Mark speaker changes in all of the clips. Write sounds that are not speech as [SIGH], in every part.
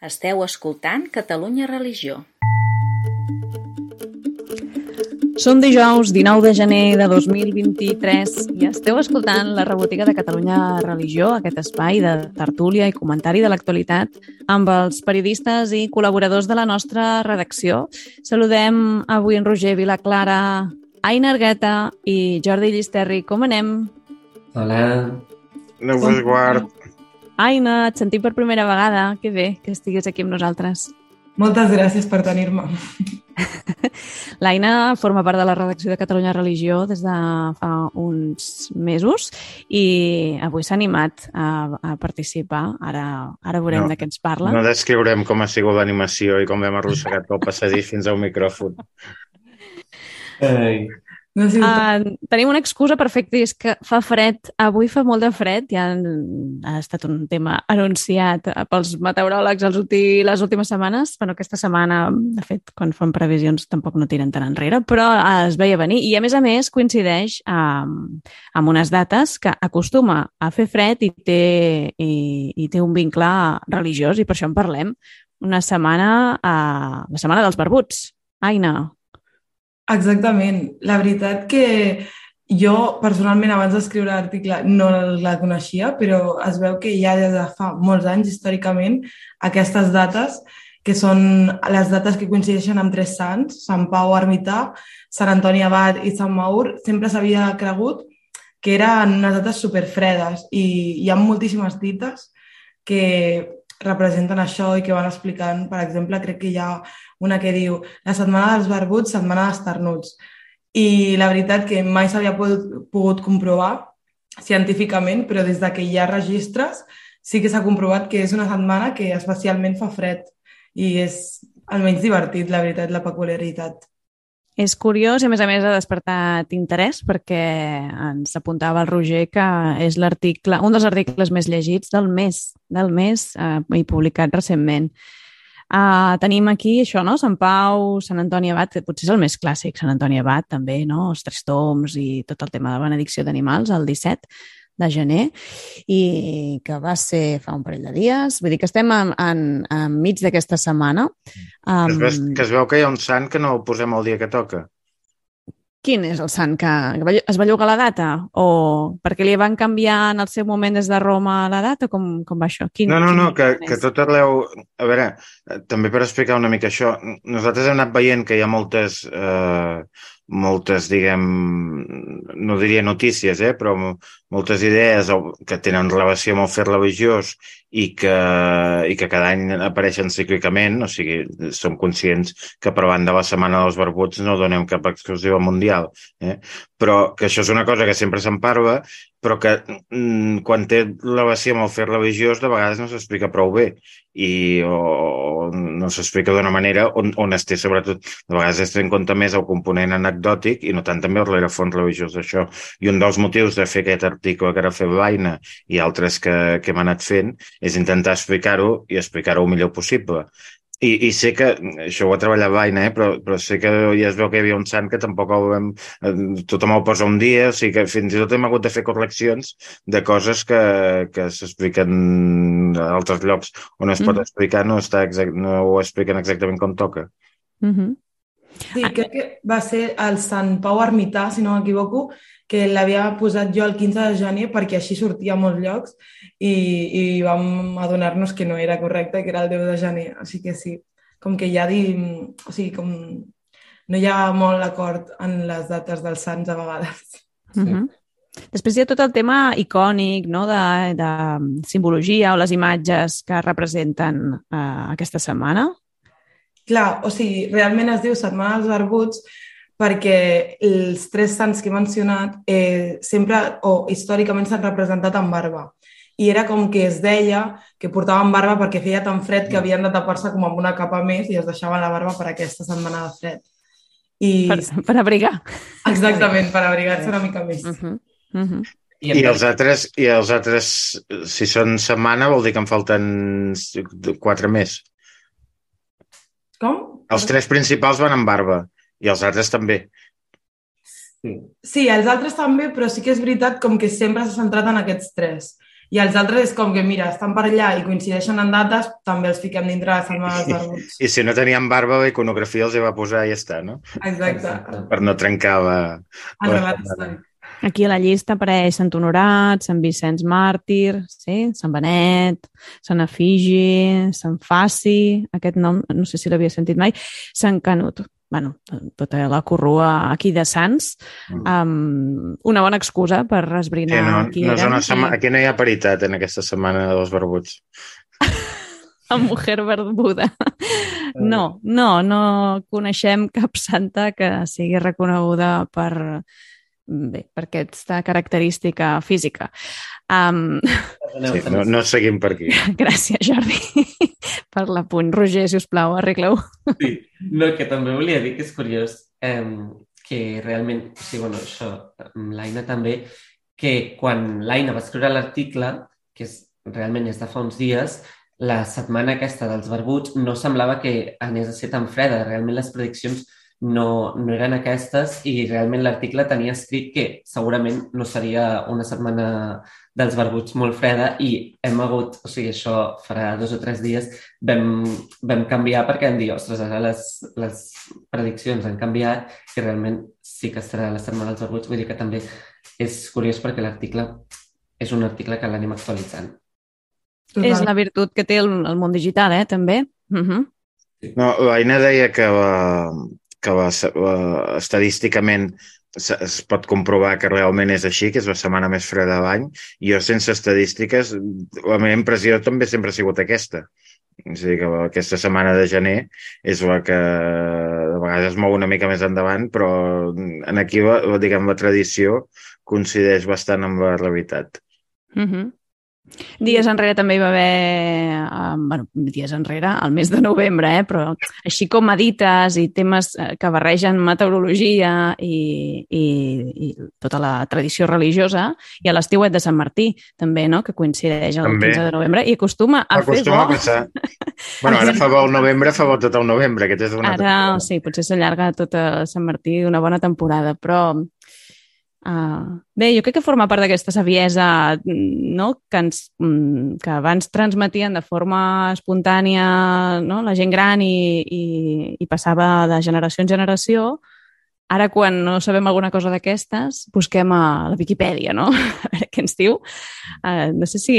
Speaker 1: Esteu escoltant Catalunya Religió.
Speaker 2: Som dijous 19 de gener de 2023 i esteu escoltant la rebotiga de Catalunya Religió, aquest espai de tertúlia i comentari de l'actualitat amb els periodistes i col·laboradors de la nostra redacció. Saludem avui en Roger Vilaclara, Aina Argueta i Jordi Llisterri. Com anem?
Speaker 3: Hola.
Speaker 4: No vos guard.
Speaker 2: Aina, et sentim per primera vegada. Que bé que estiguis aquí amb nosaltres.
Speaker 5: Moltes gràcies per tenir-me. [LAUGHS]
Speaker 2: L'Aina forma part de la redacció de Catalunya Religió des de fa uns mesos i avui s'ha animat a, a participar. Ara, ara veurem
Speaker 4: No,
Speaker 2: de què ens parla.
Speaker 4: No descriurem com ha sigut l'animació i com hem arrossegat pel passadís fins al micròfon.
Speaker 3: Ai.
Speaker 5: No sé, uh,
Speaker 2: tenim una excusa perfecta i és que fa fred. Avui fa molt de fred. Ja ha estat un tema anunciat pels meteoròlegs els ulti, les últimes setmanes. Bueno, aquesta setmana, de fet, quan fan previsions tampoc no tiren tan enrere, però uh, es veia venir. I, a més a més, coincideix amb, amb unes dates que acostuma a fer fred i té, i, i té un vincle religiós, i per això en parlem. Una setmana, uh, la setmana dels barbuts. Aina,
Speaker 5: exactament. La veritat que jo, personalment, abans d'escriure l'article no la coneixia, però es veu que ja des de fa molts anys, històricament, aquestes dates, que són les dates que coincideixen amb tres sants, Sant Pau Ermità, Sant Antoni Abat i Sant Maur, sempre s'havia cregut que eren unes dates superfredes i hi ha moltíssimes dites que representen això i que van explicant, per exemple, crec que hi ha una que diu la setmana dels barbuts, setmana dels ternuts. I la veritat que mai s'havia pogut, pogut comprovar científicament, però des de que hi ha registres sí que s'ha comprovat que és una setmana que especialment fa fred i és almenys divertit, la veritat, la peculiaritat.
Speaker 2: És curiós i, a més a més, ha despertat interès perquè ens apuntava el Roger que és l'article, un dels articles més llegits del mes, del mes eh, i publicat recentment. Uh, tenim aquí això, no? Sant Pau, Sant Antoni Abat, que potser és el més clàssic, Sant Antoni Abat també, no? Els tres toms i tot el tema de benedicció d'animals, el 17 de gener, i que va ser fa un parell de dies. Vull dir que estem en, en, enmig d'aquesta setmana.
Speaker 4: Um... Es, veu, que es veu que hi ha un sant que no el posem el dia que toca.
Speaker 2: Quin és el sant que, que es va llogar la data? O perquè li van canviar en el seu moment des de Roma la data? Com, com va això? Quin,
Speaker 4: no, no, no, que, que tot arreu... A veure, eh, també per explicar una mica això, nosaltres hem anat veient que hi ha moltes, eh, moltes, diguem, no diria notícies, eh, però moltes idees que tenen relació amb el fer religiós i que, i que cada any apareixen cíclicament, o sigui, som conscients que per banda de la Setmana dels Barbuts no donem cap exclusiva mundial, eh? però que això és una cosa que sempre se'n parla, però que mm, quan té relació amb el fer religiós de vegades no s'explica prou bé i o, no s'explica d'una manera on, on es té sobretot, de vegades es té en compte més el component anecdòtic i no tant també el rerefons religiós d'això. I un dels motius de fer aquest article que ara fer l'Aina i altres que, que hem anat fent és intentar explicar-ho i explicar-ho el millor possible. I, I sé que, això ho ha treballat l'Aina, eh? però, però sé que ja es veu que hi havia un sant que tampoc el vam, eh, tothom el posa un dia, o sigui que fins i tot hem hagut de fer correccions de coses que, que s'expliquen a altres llocs on es pot
Speaker 2: Mhm.
Speaker 4: explicar, no, està exact, no ho expliquen exactament com toca.
Speaker 2: Uh -huh.
Speaker 5: Sí, crec que va ser el Sant Pau Ermità, si no m'equivoco, que l'havia posat jo el 15 de gener perquè així sortia a molts llocs i, i vam adonar-nos que no era correcte, que era el 10 de gener. Així que sí, com que ja di... O sigui, com no hi ha molt acord en les dates dels sants a vegades.
Speaker 2: Uh -huh. Després hi ha tot el tema icònic, no?, de, de simbologia o les imatges que representen uh, aquesta setmana.
Speaker 5: Clar, o sigui, realment es diu Setmana dels Barbuts perquè els tres sants que he mencionat eh, sempre o històricament s'han representat amb barba. I era com que es deia que portaven barba perquè feia tan fred que havien de tapar-se com amb una capa més i es deixaven la barba per aquesta setmana de fred. I
Speaker 2: Per, per abrigar.
Speaker 5: exactament, per abrigar-se una mica més.
Speaker 2: Uh -huh. Uh -huh.
Speaker 3: I,
Speaker 4: I els altres, i els altres, si són setmana, vol dir que en falten quatre més.
Speaker 5: Com?
Speaker 4: Els tres principals van amb barba i els altres també.
Speaker 3: Sí.
Speaker 5: Sí, els altres també, però sí que és veritat com que sempre s'ha centrat en aquests tres. I els altres és com que, mira, estan per allà i coincideixen en dates, també els fiquem dintre la setmana dels barbuts.
Speaker 4: I si no tenien barba, la iconografia els hi va posar i ja està, no?
Speaker 5: Exacte.
Speaker 4: Per no trencar la...
Speaker 5: El
Speaker 4: la
Speaker 5: relat
Speaker 4: setmana.
Speaker 5: històric.
Speaker 2: Aquí a la llista apareix Sant Honorat, Sant Vicenç Màrtir, sí? Sant Benet, Sant Efigi, Sant Faci, aquest nom no sé si l'havia sentit mai, Sant Canut. Bueno, tota la corrua aquí de Sants, um, una bona excusa per esbrinar
Speaker 4: Sí, no,
Speaker 2: qui
Speaker 4: no
Speaker 2: eren.
Speaker 4: una setmana...
Speaker 2: i-
Speaker 4: Aquí no hi ha paritat en aquesta setmana dels barbuts. [LAUGHS]
Speaker 2: La mujer barbuda. No, no, no coneixem cap santa que sigui reconeguda per, bé, per aquesta característica física. Um,
Speaker 4: Sí, no, no seguim per aquí. [LAUGHS]
Speaker 2: gràcies, Jordi, [LAUGHS] per l'apunt. Roger, si us plau, arregla-ho.
Speaker 3: Sí, no, que també volia dir que és curiós eh, que realment, sigui, bueno, això, l'Aina també, que quan l'Aina va escriure l'article, que és, realment és de fa uns dies, la setmana aquesta dels barbuts no semblava que anés a ser tan freda. Realment les prediccions no, no eren aquestes i realment l'article tenia escrit que segurament no seria una setmana dels barbuts molt freda i hem hagut, o sigui, això farà dos o tres dies, vam, vam canviar perquè vam dir, ostres, ara les, les prediccions han canviat i realment sí que serà la setmana dels barbuts. Vull dir que també és curiós perquè l'article és un article que l'anem actualitzant.
Speaker 5: Total.
Speaker 2: És la virtut que té el, el món digital, eh, també. Uh -huh.
Speaker 4: No, l'Aina deia que, que la, la, estadísticament es, es pot comprovar que realment és així, que és la setmana més freda de l'any. Jo, sense estadístiques, la meva impressió també sempre ha sigut aquesta. És a dir, que aquesta setmana de gener és la que de vegades es mou una mica més endavant, però en aquí, la, diguem, la tradició coincideix bastant amb la realitat.
Speaker 2: Uh -huh. Dies enrere també hi va haver, eh, bueno, dies enrere, al mes de novembre, eh, però així com edites i temes eh, que barregen meteorologia i, i, i tota la tradició religiosa, i a l'estiuet de Sant Martí, també, no?, que coincideix el
Speaker 4: També.
Speaker 2: 15 de novembre, i acostuma a fer
Speaker 4: Acostuma a
Speaker 2: bo.
Speaker 4: passar. [LAUGHS] bueno, ara fa bo el novembre, fa bo tot el novembre, aquest és una
Speaker 2: Ara, sí, potser s'allarga tota Sant Martí una bona temporada, però Uh, bé, jo crec que forma part d'aquesta saviesa no? que, ens, mm, que abans transmetien de forma espontània no? la gent gran i, i, i passava de generació en generació. Ara, quan no sabem alguna cosa d'aquestes, busquem a la Viquipèdia, no? [LAUGHS] A veure què ens diu. Uh, no sé si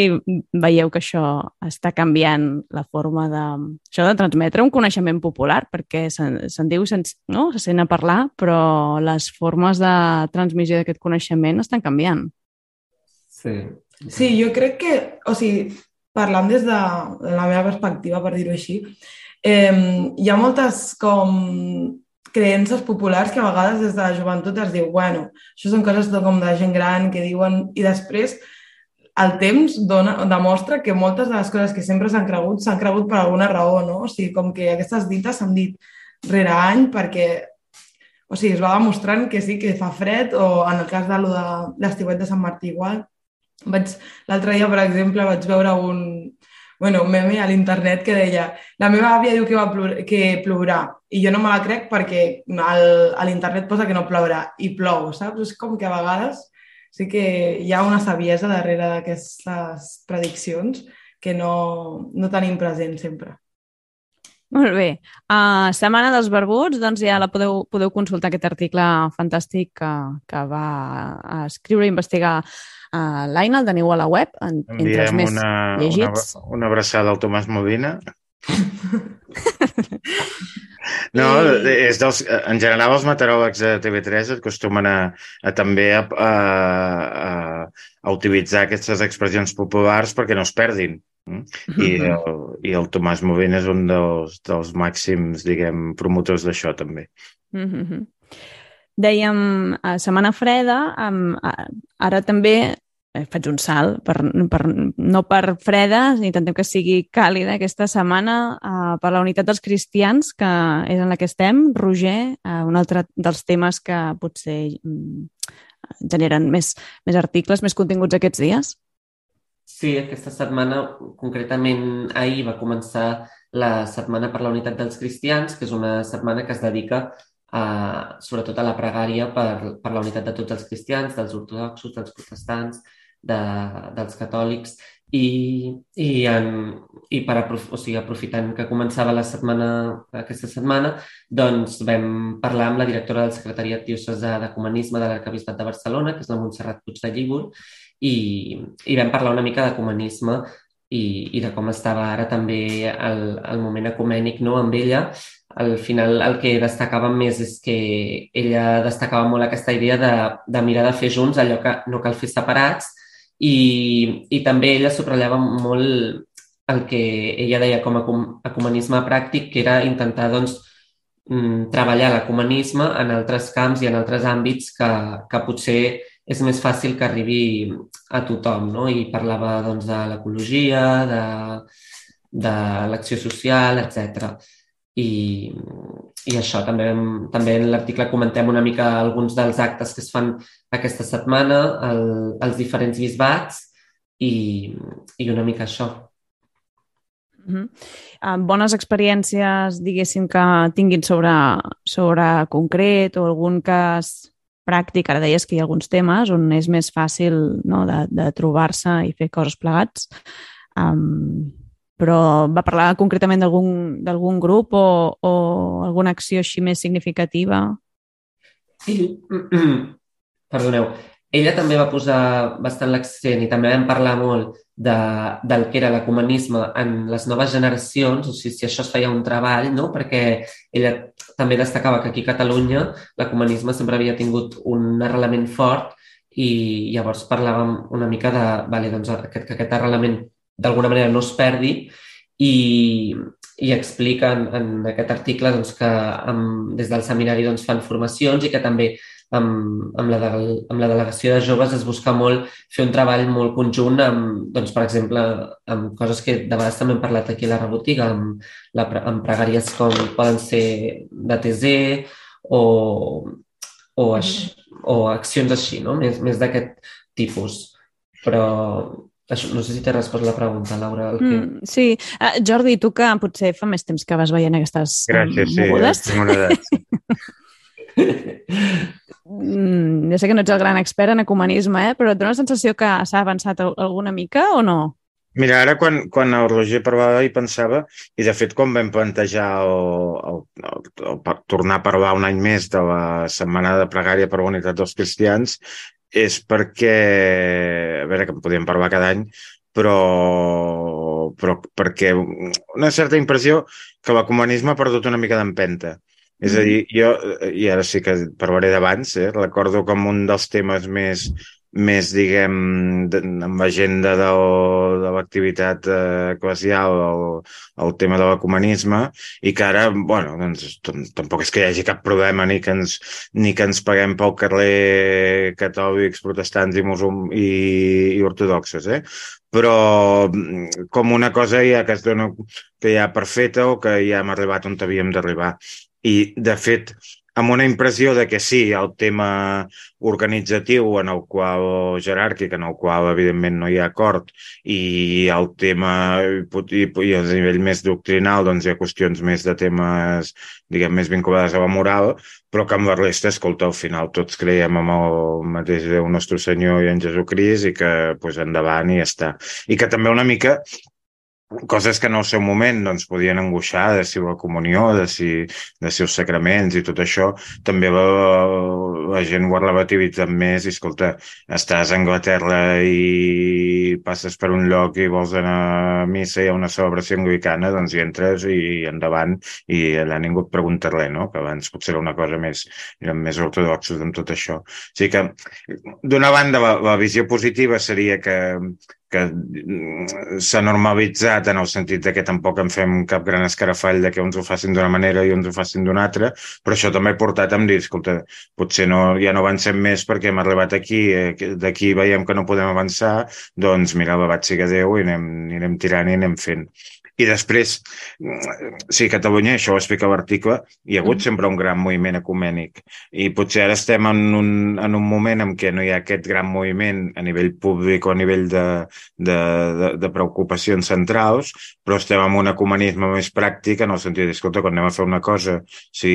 Speaker 2: veieu que això està canviant la forma de, això de transmetre un coneixement popular, perquè se'n se diu, se, no? se sent a parlar, però les formes de transmissió d'aquest coneixement estan canviant.
Speaker 3: Sí.
Speaker 5: Sí, jo crec que, o sigui, parlant des de la meva perspectiva, per dir-ho així, eh, hi ha moltes com creences populars que a vegades des de la joventut es diu, bueno, això són coses de, com de gent gran que diuen, i després el temps dona, demostra que moltes de les coses que sempre s'han cregut s'han cregut per alguna raó, no? O sigui, com que aquestes dites s'han dit rere any perquè o sigui, es va demostrant que sí, que fa fred, o en el cas de, de de Sant Martí igual, l'altre dia, per exemple, vaig veure un, bueno, un meme a l'internet que deia la meva àvia diu que, va plor que plourà i jo no me la crec perquè al, a l'internet posa que no plourà i plou, saps? És com que a vegades sí que hi ha una saviesa darrere d'aquestes prediccions que no, no tenim present sempre.
Speaker 2: Molt bé. Uh, Setmana dels Barbuts, doncs ja la podeu, podeu consultar aquest article fantàstic que, que va escriure i investigar uh, l'Aina, el teniu a la web, en, entre els més
Speaker 4: una, una,
Speaker 2: llegits.
Speaker 4: una abraçada al Tomàs Molina. [LAUGHS] No, és dels, en general els meteoròlegs de TV3 acostumen a, a també a, a, a, a utilitzar aquestes expressions populars perquè no es perdin. Mm? I, el, I el Tomàs Movent és un dels, dels màxims, diguem, promotors d'això també.
Speaker 2: Mm -hmm. Dèiem a Setmana Freda, um, ara també eh, faig un salt, per, per, no per freda, intentem que sigui càlida aquesta setmana uh, per la unitat dels cristians, que és en la que estem. Roger, uh, un altre dels temes que potser um, generen més, més articles, més continguts aquests dies.
Speaker 3: Sí, aquesta setmana, concretament ahir, va començar la Setmana per la Unitat dels Cristians, que és una setmana que es dedica a, sobretot a la pregària per, per la unitat de tots els cristians, dels ortodoxos, dels protestants, de, dels catòlics i, i, en, i per aprof o sigui, aprofitant que començava la setmana, aquesta setmana, doncs vam parlar amb la directora del Secretariat Diocesà d'Ecumenisme de l'Arcabisbat de Barcelona, que és la Montserrat Puig de Llíbol, i, i vam parlar una mica d'ecumenisme i, i de com estava ara també el, el moment ecumènic no, amb ella. Al final el que destacava més és que ella destacava molt aquesta idea de, de mirar de fer junts allò que no cal fer separats, i, i també ella subratllava molt el que ella deia com a ecumenisme pràctic, que era intentar doncs, mm, treballar l'ecumenisme en altres camps i en altres àmbits que, que potser és més fàcil que arribi a tothom, no? I parlava doncs, de l'ecologia, de, de l'acció social, etc. I, i això, també, també en l'article comentem una mica alguns dels actes que es fan aquesta setmana el, els diferents bisbats i, i una mica això.
Speaker 2: Mm -hmm. uh, bones experiències, diguéssim, que tinguin sobre, sobre concret o algun cas pràctic, ara deies que hi ha alguns temes on és més fàcil no, de, de trobar-se i fer coses plegats. Um, però va parlar concretament d'algun grup o, o alguna acció així més significativa?
Speaker 3: Sí, [CLEARS THROAT] perdoneu. Ella també va posar bastant l'accent i també vam parlar molt de, del que era l'ecumenisme en les noves generacions, o sigui, si això es feia un treball, no? perquè ella també destacava que aquí a Catalunya l'ecumenisme sempre havia tingut un arrelament fort i llavors parlàvem una mica de vale, doncs, que, que aquest arrelament d'alguna manera no es perdi i, i explica en, en aquest article doncs, que amb, des del seminari doncs, fan formacions i que també amb, amb, la de, amb la delegació de joves es busca molt fer un treball molt conjunt amb, doncs, per exemple, amb coses que de vegades també hem parlat aquí a la rebotiga, amb, la, amb pregàries com poden ser de TZ o, o, aix, o accions així, no? més, més d'aquest tipus. Però això, no sé si t'he respost la pregunta, Laura. El que... Mm,
Speaker 2: sí. Uh, Jordi, tu que potser fa més temps que vas veient aquestes
Speaker 4: Gràcies,
Speaker 2: mogudes.
Speaker 4: sí, una edat. [LAUGHS]
Speaker 2: mm, ja sé que no ets el gran expert en ecumenisme, eh? però et dona la sensació que s'ha avançat alguna mica o no?
Speaker 4: Mira, ara quan, quan el Roger parlava i pensava, i de fet quan vam plantejar el, el, el, el, el tornar a parlar un any més de la Setmana de Pregària per la Unitat dels Cristians, és perquè, a veure, que en podíem parlar cada any, però, però perquè una certa impressió que l'ecumenisme ha perdut una mica d'empenta. És a dir, jo, i ara sí que parlaré d'abans, eh, recordo com un dels temes més més, diguem, amb l'agenda de, de l'activitat eh, eclesial, el, el tema de l'ecumenisme, i que ara, bueno, doncs, tampoc és que hi hagi cap problema ni que ens, ni que ens paguem pel carrer catòlics, protestants i, musulm, i, i ortodoxes, eh? però mm, com una cosa ja que es dona que ja per feta o que ja hem arribat on havíem d'arribar. I, de fet, amb una impressió de que sí, el tema organitzatiu en el qual, jeràrquic, en el qual evidentment no hi ha acord, i el tema, i, i a nivell més doctrinal, doncs hi ha qüestions més de temes, diguem, més vinculades a la moral, però que amb la resta, escolta, al final tots creiem en el mateix Déu nostre Senyor i en Jesucrist i que, pues, endavant i ja està. I que també una mica coses que en el seu moment doncs, podien angoixar, de si la comunió, de si, de si els sacraments i tot això, també la, la gent ho ha relativitzat més i, escolta, estàs a Anglaterra i passes per un lloc i vols anar a missa i a una celebració anglicana, doncs hi entres i endavant i allà ningú et pregunta res, no? que abans potser era una cosa més, eren més ortodoxos amb tot això. O sigui que, d'una banda, la, la visió positiva seria que que mm, s'ha normalitzat en el sentit de que tampoc en fem cap gran escarafall de que uns ho facin d'una manera i uns ho facin d'una altra, però això també ha portat a dir, escolta, potser no, ja no avancem més perquè hem arribat aquí, eh, d'aquí veiem que no podem avançar, doncs mira, l'abat siga Déu i anem, i anem tirant i anem fent. I després, sí, Catalunya, això ho explica l'article, hi ha hagut mm. sempre un gran moviment ecumènic i potser ara estem en un, en un moment en què no hi ha aquest gran moviment a nivell públic o a nivell de, de, de, de preocupacions centrals, però estem en un ecumenisme més pràctic en el sentit d'escolta, quan anem a fer una cosa, si,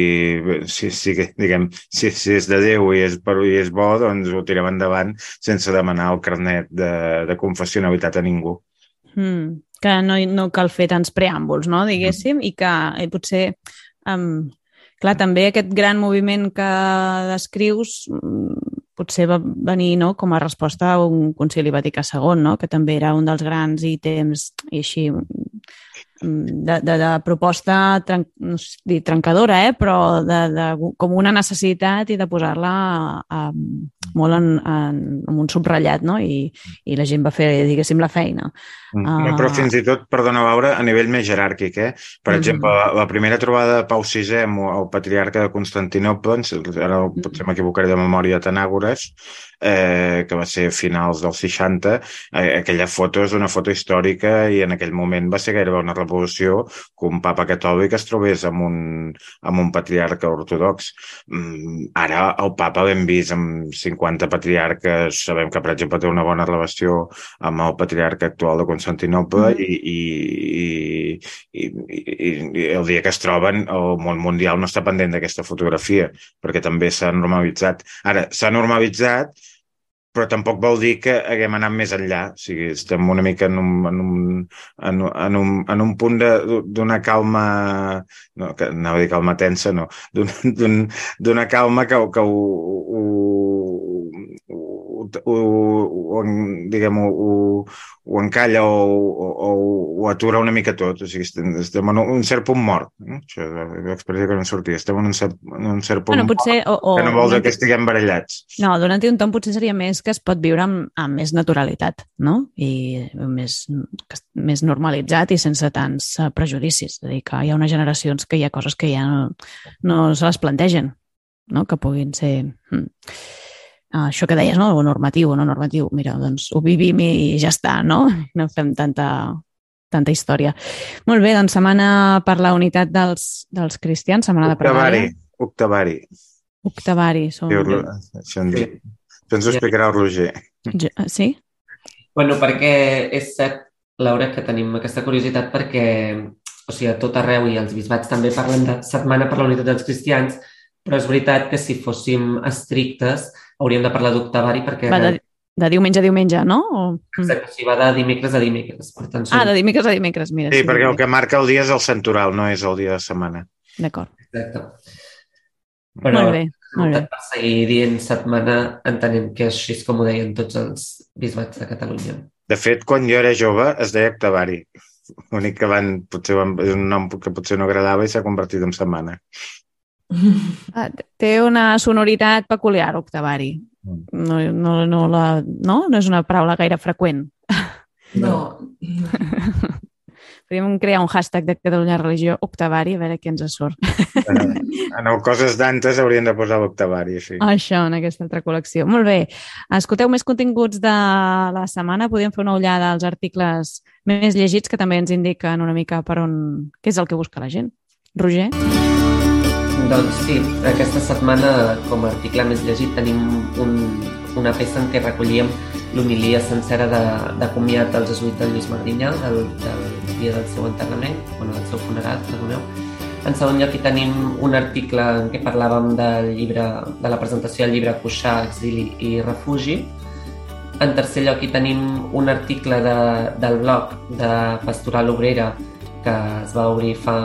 Speaker 4: si, si, diguem, si, si és de Déu i és, per, i és bo, doncs ho tirem endavant sense demanar el carnet de, de confessionalitat a ningú.
Speaker 2: Mm que no, no cal fer tants preàmbuls, no, diguéssim, i que i potser, um, clar, també aquest gran moviment que descrius mm, potser va venir no, com a resposta a un concili Vaticà II, no? que també era un dels grans ítems i així de, de, de proposta tren, no sé dir trencadora, eh? però de, de, com una necessitat i de posar-la molt en, en, en un subratllat, no? I, i la gent va fer, diguéssim, la feina.
Speaker 4: Mm. No, però fins i tot, perdona, Laura, a nivell més jeràrquic, eh? Per mm. exemple, la, la primera trobada de Pau VI amb el patriarca de Constantinople, ara potser m'equivocaré de memòria, Tanàgores, eh, que va ser finals dels 60, eh, aquella foto és una foto històrica i en aquell moment va ser gairebé una revolució que un papa catòlic es trobés amb un, amb un patriarca ortodox. Mm, ara el papa l'hem vist amb 50 patriarques, sabem que per exemple té una bona relació amb el patriarca actual de Constantinople mm. i, i, i, i, i el dia que es troben el món mundial no està pendent d'aquesta fotografia perquè també s'ha normalitzat. Ara, s'ha normalitzat però tampoc vol dir que haguem anat més enllà. O sigui, estem una mica en un, en un, en, en un, en un punt d'una calma, no, que anava a dir calma tensa, no, d'una un, calma que, que ho, ho, ho, ho, diguem, ho, ho encalla o, o, o atura una mica tot. O sigui, estem, estem en un cert punt mort. Eh? Això és l'expressió que no sortia. Estem en un cert, en un cert punt bueno, potser, mort, o, o, que no vol que estiguem barallats.
Speaker 2: No, donant-hi un tom potser seria més que es pot viure amb, amb més naturalitat, no? I més, més normalitzat i sense tants eh, prejudicis. És a dir, que hi ha unes generacions que hi ha coses que ja no, no se les plantegen, no? que puguin ser... Uh, això que deies, no? o normatiu o no normatiu, mira, doncs ho vivim i ja està, no? [LAUGHS] No fem tanta, tanta història. Molt bé, doncs setmana per la unitat dels, dels cristians, setmana de
Speaker 4: pregària. Octavari.
Speaker 2: Octavari. Som... Sí,
Speaker 4: això, ens, sí. això ens ho explicarà el Roger.
Speaker 2: Ja, sí?
Speaker 3: Bueno, perquè és cert, Laura, que tenim aquesta curiositat perquè, o sigui, a tot arreu i els bisbats també parlen de setmana per la unitat dels cristians, però és veritat que si fóssim estrictes hauríem de parlar d'octavari perquè...
Speaker 2: Va de, de diumenge a diumenge, no? O...
Speaker 3: Exacte, si va de dimecres a dimecres. Per tant,
Speaker 2: són... Ah, de dimecres a dimecres, mira.
Speaker 4: Sí, sí perquè el que marca el dia és el santoral, no és el dia de setmana.
Speaker 2: D'acord.
Speaker 3: Exacte.
Speaker 2: Però molt bé, molt bé.
Speaker 3: per seguir dient setmana entenem que és així com ho deien tots els bisbats de Catalunya.
Speaker 4: De fet, quan jo era jove es deia octavari. L'únic que van, potser van, és un nom que potser no agradava i s'ha convertit en setmana.
Speaker 2: Ah, té una sonoritat peculiar, octavari. Mm. No, no, no, la, no? no és una paraula gaire freqüent.
Speaker 5: No.
Speaker 2: Podríem crear un hashtag de Catalunya Religió Octavari, a veure què ens surt.
Speaker 4: En el Coses d'Antes haurien de posar l'Octavari, sí.
Speaker 2: Això, en aquesta altra col·lecció. Molt bé. Escolteu més continguts de la setmana. Podríem fer una ullada als articles més llegits que també ens indiquen una mica per on... què és el que busca la gent. Roger?
Speaker 3: Doncs sí, aquesta setmana com a article més llegit tenim un, una peça en què recollíem l'homilia sencera de, de comiat dels jesuïtes Lluís Magrinyà del, del dia del seu enterrament, bueno, del seu funeral, perdoneu. En segon lloc hi tenim un article en què parlàvem del llibre, de la presentació del llibre Cuixà, Exili i Refugi. En tercer lloc hi tenim un article de, del blog de Pastoral Obrera que es va obrir fa,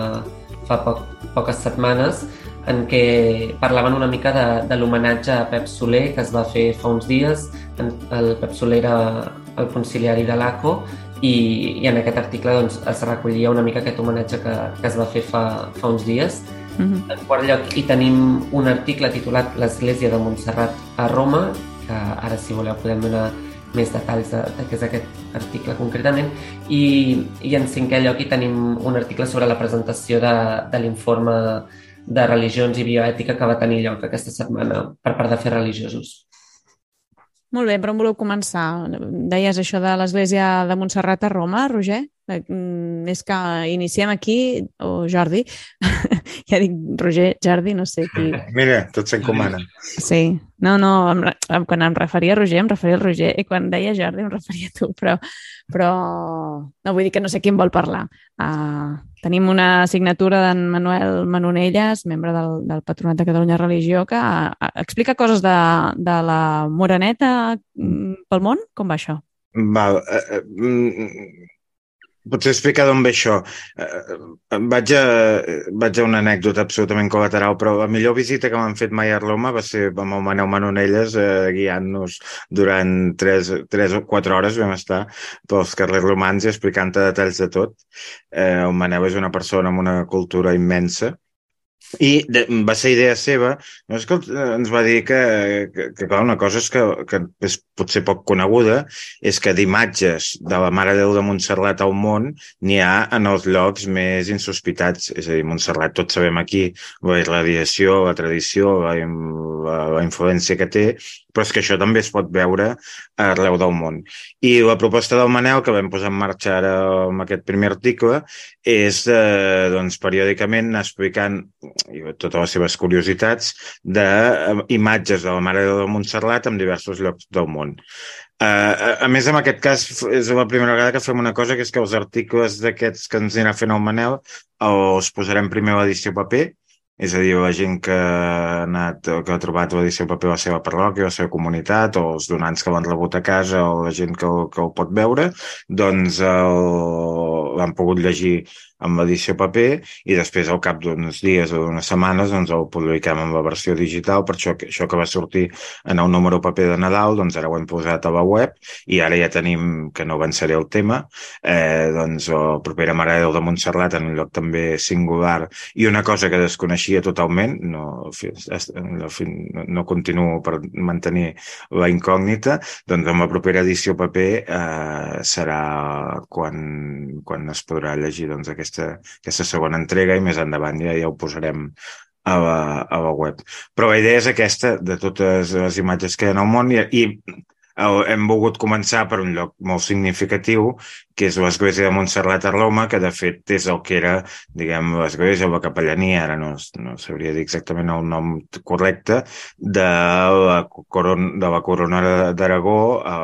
Speaker 3: fa poc, poques setmanes en què parlaven una mica de, de l'homenatge a Pep Soler que es va fer fa uns dies. El Pep Soler era el conciliari de l'ACO i, i en aquest article doncs, es recollia una mica aquest homenatge que, que es va fer fa, fa uns dies. Mm -hmm. En quart lloc hi tenim un article titulat L'Església de Montserrat a Roma, que ara si voleu podem donar més detalls de, de què és aquest article concretament. I, I en cinquè lloc hi tenim un article sobre la presentació de, de l'informe de religions i bioètica que va tenir lloc aquesta setmana per part de fer religiosos.
Speaker 2: Molt bé, però on voleu començar? Deies això de l'Església de Montserrat a Roma, Roger? Eh, mm, És que iniciem aquí, o Jordi, [LAUGHS] ja dic Roger, Jordi, no sé qui. [LAUGHS]
Speaker 4: Mira, tot s'encomana.
Speaker 2: Sí, no, no, em, em- quan em referia a Roger, em referia al Roger, i quan deia Jordi em referia a tu, però, però no vull dir que no sé qui en vol parlar. Uh, tenim una signatura d'en Manuel Manonelles, membre del, del Patronat de Catalunya Religió, que uh, explica coses de, de la Moreneta mm, pel món. Com va això?
Speaker 4: Val. Eh, mm, potser explicar d'on ve això. Eh, eh, vaig, a, vaig a una anècdota absolutament col·lateral, però la millor visita que m'han fet mai a Roma va ser amb el Maneu Manonelles eh, guiant-nos durant 3, 3 o 4 hores vam estar pels carrers romans i explicant detalls de tot. Eh, el Maneu és una persona amb una cultura immensa i de, va ser idea seva, no és que ens va dir que, que, que clar, una cosa és que, que és potser poc coneguda, és que d'imatges de la Mare Déu de Montserrat al món n'hi ha en els llocs més insospitats. És a dir, Montserrat tots sabem aquí la irradiació, la tradició, la, la, la influència que té, però és que això també es pot veure arreu del món. I la proposta del Manel, que vam posar en marxa ara amb aquest primer article, és eh, doncs, periòdicament explicant i totes les seves curiositats d'imatges de la Mare de Montserrat en diversos llocs del món. Uh, a, més, en aquest cas, és la primera vegada que fem una cosa, que és que els articles d'aquests que ens anirà fent el Manel els posarem primer a l'edició paper, és a dir, la gent que ha, anat, que ha trobat l'edició paper a la seva parròquia, a la seva comunitat, o els donants que l'han rebut a casa, o la gent que, que el pot veure, doncs l'han pogut llegir amb l'edició paper i després al cap d'uns dies o d'unes setmanes doncs el publiquem en la versió digital. Per això això que va sortir en el número paper de Nadal doncs ara ho hem posat a la web i ara ja tenim, que no avançaré el tema eh, doncs la propera Mare de Déu de Montserrat en un lloc també singular i una cosa que desconeixia totalment no, no, no continuo per mantenir la incògnita doncs amb la propera edició paper eh, serà quan, quan es podrà llegir doncs, aquesta, aquesta segona entrega i més endavant ja, ja ho posarem a la, a la web. Però la idea és aquesta, de totes les imatges que hi ha el món, i, i hem volgut començar per un lloc molt significatiu, que és l'església de Montserrat a Roma, que de fet és el que era, diguem, l'església o la capellania, ara no, no sabria dir exactament el nom correcte, de la, coron, de la corona d'Aragó, a,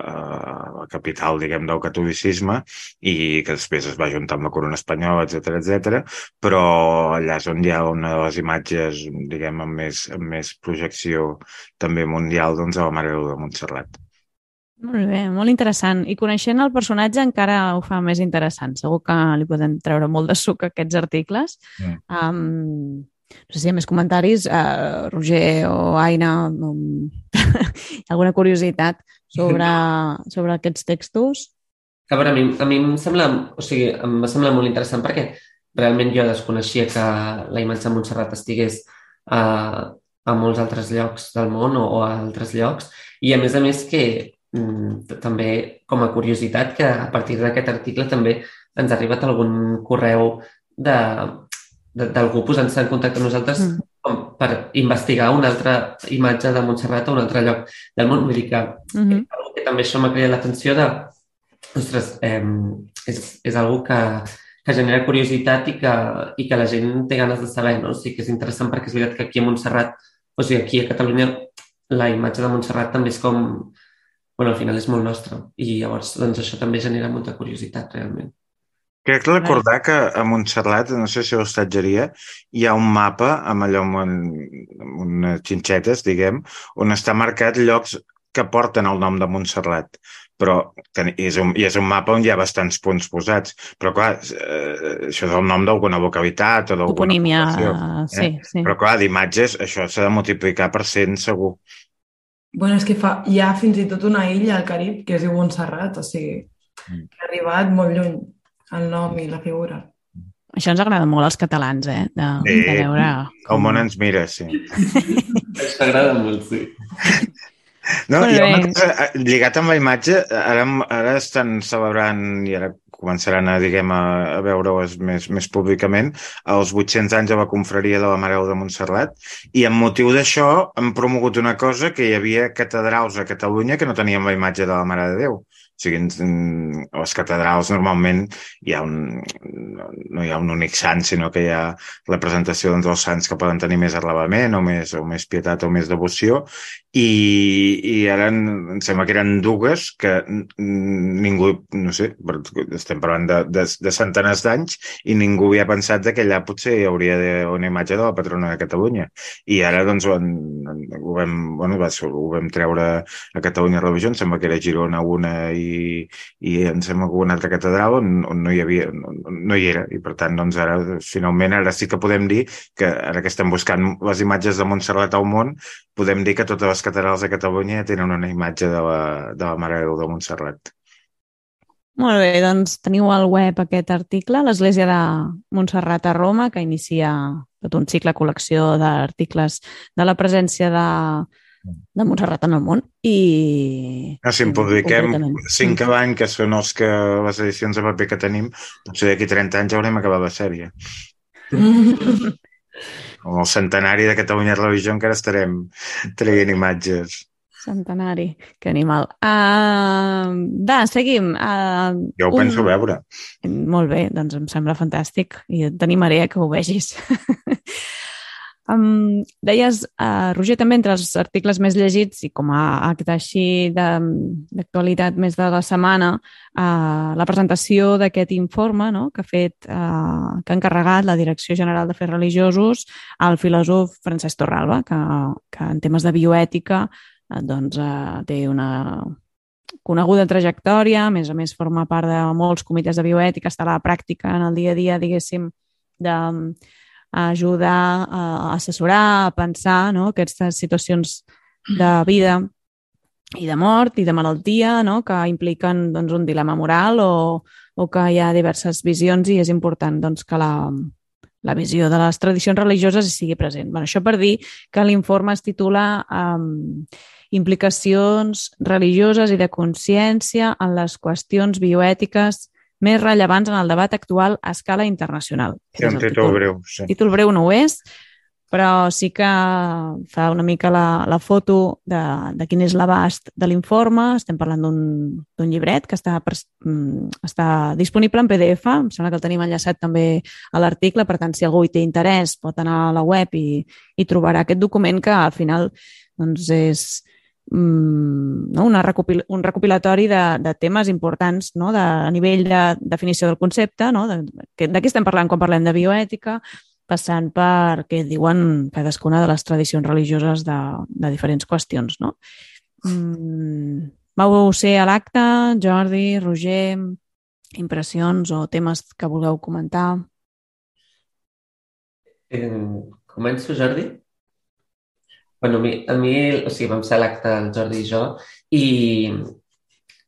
Speaker 4: a capital, diguem, del catolicisme, i que després es va juntar amb la corona espanyola, etc etc. però allà és on hi ha una de les imatges, diguem, amb més, amb més projecció també mundial, doncs, a la Mare de Montserrat.
Speaker 2: Molt bé, molt interessant. I coneixent el personatge encara ho fa més interessant. Segur que li podem treure molt de suc a aquests articles.
Speaker 4: Mm.
Speaker 2: Um, no sé si hi ha més comentaris. Uh, Roger o Aina, um, [LAUGHS] alguna curiositat sobre, [LAUGHS] sobre aquests textos?
Speaker 3: A veure, a mi, a mi em sembla, o sigui, em va semblar molt interessant perquè realment jo desconeixia que la imatge de Montserrat estigués a, a molts altres llocs del món o, o a altres llocs i a més a més que mm, també com a curiositat que a partir d'aquest article també ens ha arribat algun correu de, d'algú posant-se en contacte amb nosaltres
Speaker 2: Mm.
Speaker 3: com per investigar una altra imatge de Montserrat a un altre lloc del món. Vull dir que
Speaker 2: -huh.
Speaker 3: algo que també això m'ha cridat l'atenció de, ostres, eh, és, és algo que, que genera curiositat i que, i que la gent té ganes de saber, no? O sigui que és interessant perquè és veritat que aquí a Montserrat, o sigui, aquí a Catalunya, la imatge de Montserrat també és com... Bueno, al final és molt nostra i llavors doncs, això també genera molta curiositat, realment.
Speaker 4: Crec recordar que a Montserrat, no sé si a l'hostatgeria, hi ha un mapa amb allò amb, un, amb unes xinxetes, diguem, on està marcat llocs que porten el nom de Montserrat. Però és un, i és un mapa on hi ha bastants punts posats. Però, clar, eh, això és el nom d'alguna localitat o d'alguna
Speaker 2: Toponímia,
Speaker 4: població.
Speaker 2: sí, sí.
Speaker 4: Però, clar, d'imatges, això s'ha de multiplicar per 100, segur.
Speaker 5: Bueno, és que fa, hi ha fins i tot una illa al Carib que es diu Montserrat, o sigui,
Speaker 4: Mm.
Speaker 5: que ha arribat molt lluny el nom i la figura.
Speaker 2: Això ens agrada molt als catalans, eh? De,
Speaker 4: Sí.
Speaker 2: de veure...
Speaker 4: El món ens mira, sí. [LAUGHS]
Speaker 3: Això agrada molt, sí.
Speaker 4: No,
Speaker 2: Molt
Speaker 4: hi ha una cosa, lligat amb la imatge, ara, ara estan celebrant, i ara començaran a, diguem, a, a veure-les més, més públicament, els 800 anys de la confraria de la Mare de Déu de Montserrat, i amb motiu d'això han promogut una cosa que hi havia catedrals a Catalunya que no tenien la imatge de la Mare de Déu. O sigui, a les catedrals normalment hi ha un, no hi ha un únic sant, sinó que hi ha la presentació doncs, dels sants que poden tenir més arrelament o més, o més pietat o més devoció i, i ara em sembla que eren dues que ningú, no sé, estem parlant de, de, de centenars d'anys i ningú havia pensat que allà potser hi hauria de, una imatge de la patrona de Catalunya. I ara doncs ho, en, ho, vam, bueno, va, ho vam treure a Catalunya Religió, em sembla que era Girona una i, i em sembla que altra catedral on, on no hi havia, no, no hi era. I per tant, doncs ara, finalment, ara sí que podem dir que ara que estem buscant les imatges de Montserrat al món, podem dir que totes les catedrals de Catalunya tenen una imatge de la, de la Mare de Déu de Montserrat.
Speaker 2: Molt bé, doncs teniu al web aquest article, l'Església de Montserrat a Roma, que inicia tot un cicle col·lecció d'articles de la presència de, de Montserrat en el món i...
Speaker 4: No, si en publiquem cinc a l'any, que són els que les edicions de paper que tenim, potser d'aquí 30 anys haurem acabat la sèrie. [LAUGHS] Com el centenari de Catalunya Religió encara estarem traient imatges.
Speaker 2: Centenari, que animal. Uh, va, seguim. Uh,
Speaker 4: jo ho un... penso veure.
Speaker 2: Molt bé, doncs em sembla fantàstic i t'animaré a que ho vegis. [LAUGHS] Um, deies, uh, Roger, també entre els articles més llegits i com a acte així d'actualitat més de la setmana, uh, la presentació d'aquest informe no?, que ha fet, uh, que ha encarregat la Direcció General d'Afers Religiosos al filòsof Francesc Torralba, que, que en temes de bioètica uh, doncs, uh, té una coneguda trajectòria, a més a més forma part de molts comitès de bioètica, està a la pràctica en el dia a dia, diguéssim, de, a ajudar a assessorar, a pensar no? aquestes situacions de vida i de mort i de malaltia no? que impliquen doncs, un dilema moral o, o que hi ha diverses visions i és important doncs, que la, la visió de les tradicions religioses sigui present. Bueno, això per dir que l'informe es titula um, Implicacions religioses i de consciència en les qüestions bioètiques més rellevants en el debat actual a escala internacional.
Speaker 4: Sí, un títol, títol breu, sí.
Speaker 2: títol breu no ho és, però sí que fa una mica la, la foto de, de quin és l'abast de l'informe. Estem parlant d'un llibret que està, mm, està disponible en PDF, em sembla que el tenim enllaçat també a l'article, per tant, si algú hi té interès pot anar a la web i, i trobarà aquest document que al final doncs, és, no? Una recopil un recopilatori de, de temes importants no? de, a nivell de definició del concepte, no? de, de què estem parlant quan parlem de bioètica, passant per què diuen cadascuna de les tradicions religioses de, de diferents qüestions. No? Mm, vau ser a l'acte, Jordi, Roger, impressions o temes que vulgueu comentar?
Speaker 3: Eh, començo, Jordi? Bueno, a mi, a mi o sigui, vam ser l'acte el Jordi i jo i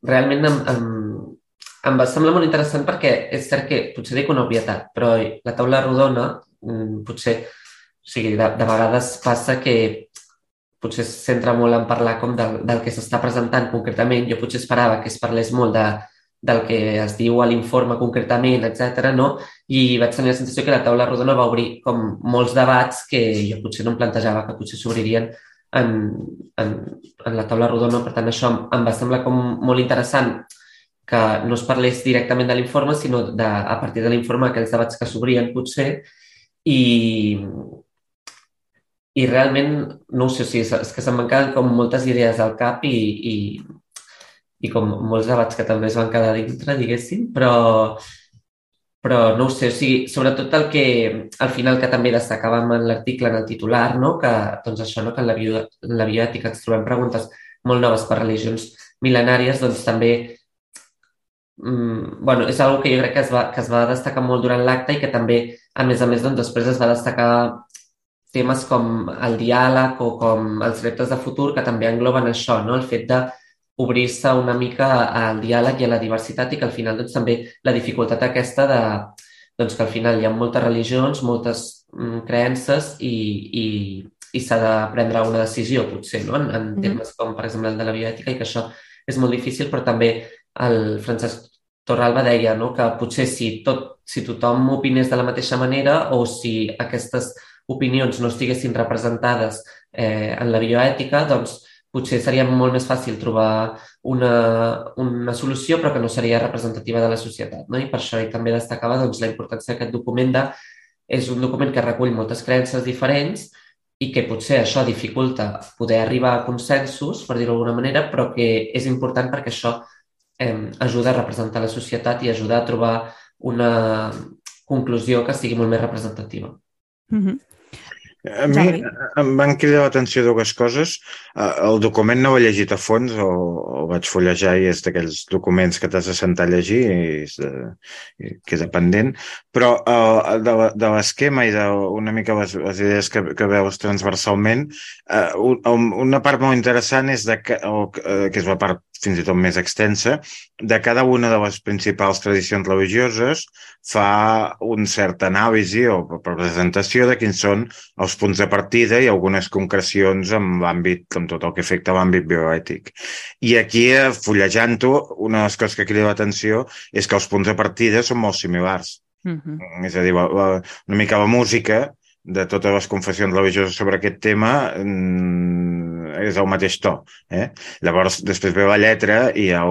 Speaker 3: realment em, em, em va semblar molt interessant perquè és cert que potser dic una obvietat, però la taula rodona mm, potser, o sigui, de, de vegades passa que potser es centra molt en parlar com del, del que s'està presentant concretament. Jo potser esperava que es parlés molt de, del que es diu a l'informe concretament, etc. no? I vaig tenir la sensació que la taula rodona va obrir com molts debats que jo potser no em plantejava que potser s'obririen en, en, en la taula rodona. Per tant, això em, em va semblar com molt interessant que no es parlés directament de l'informe, sinó de, a partir de l'informe aquells debats que s'obrien potser i, i realment, no ho sé, o sigui, és que se'm van quedar com moltes idees al cap i, i, i com molts debats que també es van quedar dintre, diguéssim, però, però no ho sé, o sigui, sobretot el que al final que també destacàvem en l'article, en el titular, no? que doncs això, no? que en la, la bioètica ens trobem preguntes molt noves per religions mil·lenàries, doncs també mm, bueno, és una que jo crec que es, va, que es va destacar molt durant l'acte i que també, a més a més, doncs, després es va destacar temes com el diàleg o com els reptes de futur que també engloben això, no? el fet de obrir-se una mica al diàleg i a la diversitat i que al final doncs, també la dificultat aquesta de doncs, que al final hi ha moltes religions, moltes mm, creences i, i, i s'ha de prendre una decisió, potser, no? en, en mm -hmm. termes com, per exemple, el de la bioètica, i que això és molt difícil, però també el Francesc Torralba deia no? que potser si, tot, si tothom opinés de la mateixa manera o si aquestes opinions no estiguessin representades eh, en la bioètica, doncs potser seria molt més fàcil trobar una, una solució però que no seria representativa de la societat. No? I per això i també destacava doncs, la importància d'aquest document de és un document que recull moltes creences diferents i que potser això dificulta poder arribar a consensos, per dir-ho d'alguna manera, però que és important perquè això eh, ajuda a representar la societat i ajuda a trobar una conclusió que sigui molt més representativa.
Speaker 2: Mm -hmm.
Speaker 4: A mi em van cridar l'atenció dues coses. El document no ho he llegit a fons, o, o vaig fullejar i és d'aquells documents que t'has de sentar a llegir i, és de, i queda pendent, però uh, de, de l'esquema i d'una mica les, les idees que, que veus transversalment, uh, una part molt interessant és de que, o, uh, que és la part fins i tot més extensa, de cada una de les principals tradicions religioses fa un cert anàlisi o presentació de quins són els punts de partida i algunes concrecions amb l'àmbit, amb tot el que afecta l'àmbit bioètic. I aquí, eh, fullejant-ho, una de les coses que crida l'atenció és que els punts de partida són molt similars. Uh
Speaker 2: mm-hmm.
Speaker 4: -huh. És a dir, la, la, una mica la música de totes les confessions religioses sobre aquest tema mm, és el mateix to. Eh? Llavors, després ve la lletra i hi ha,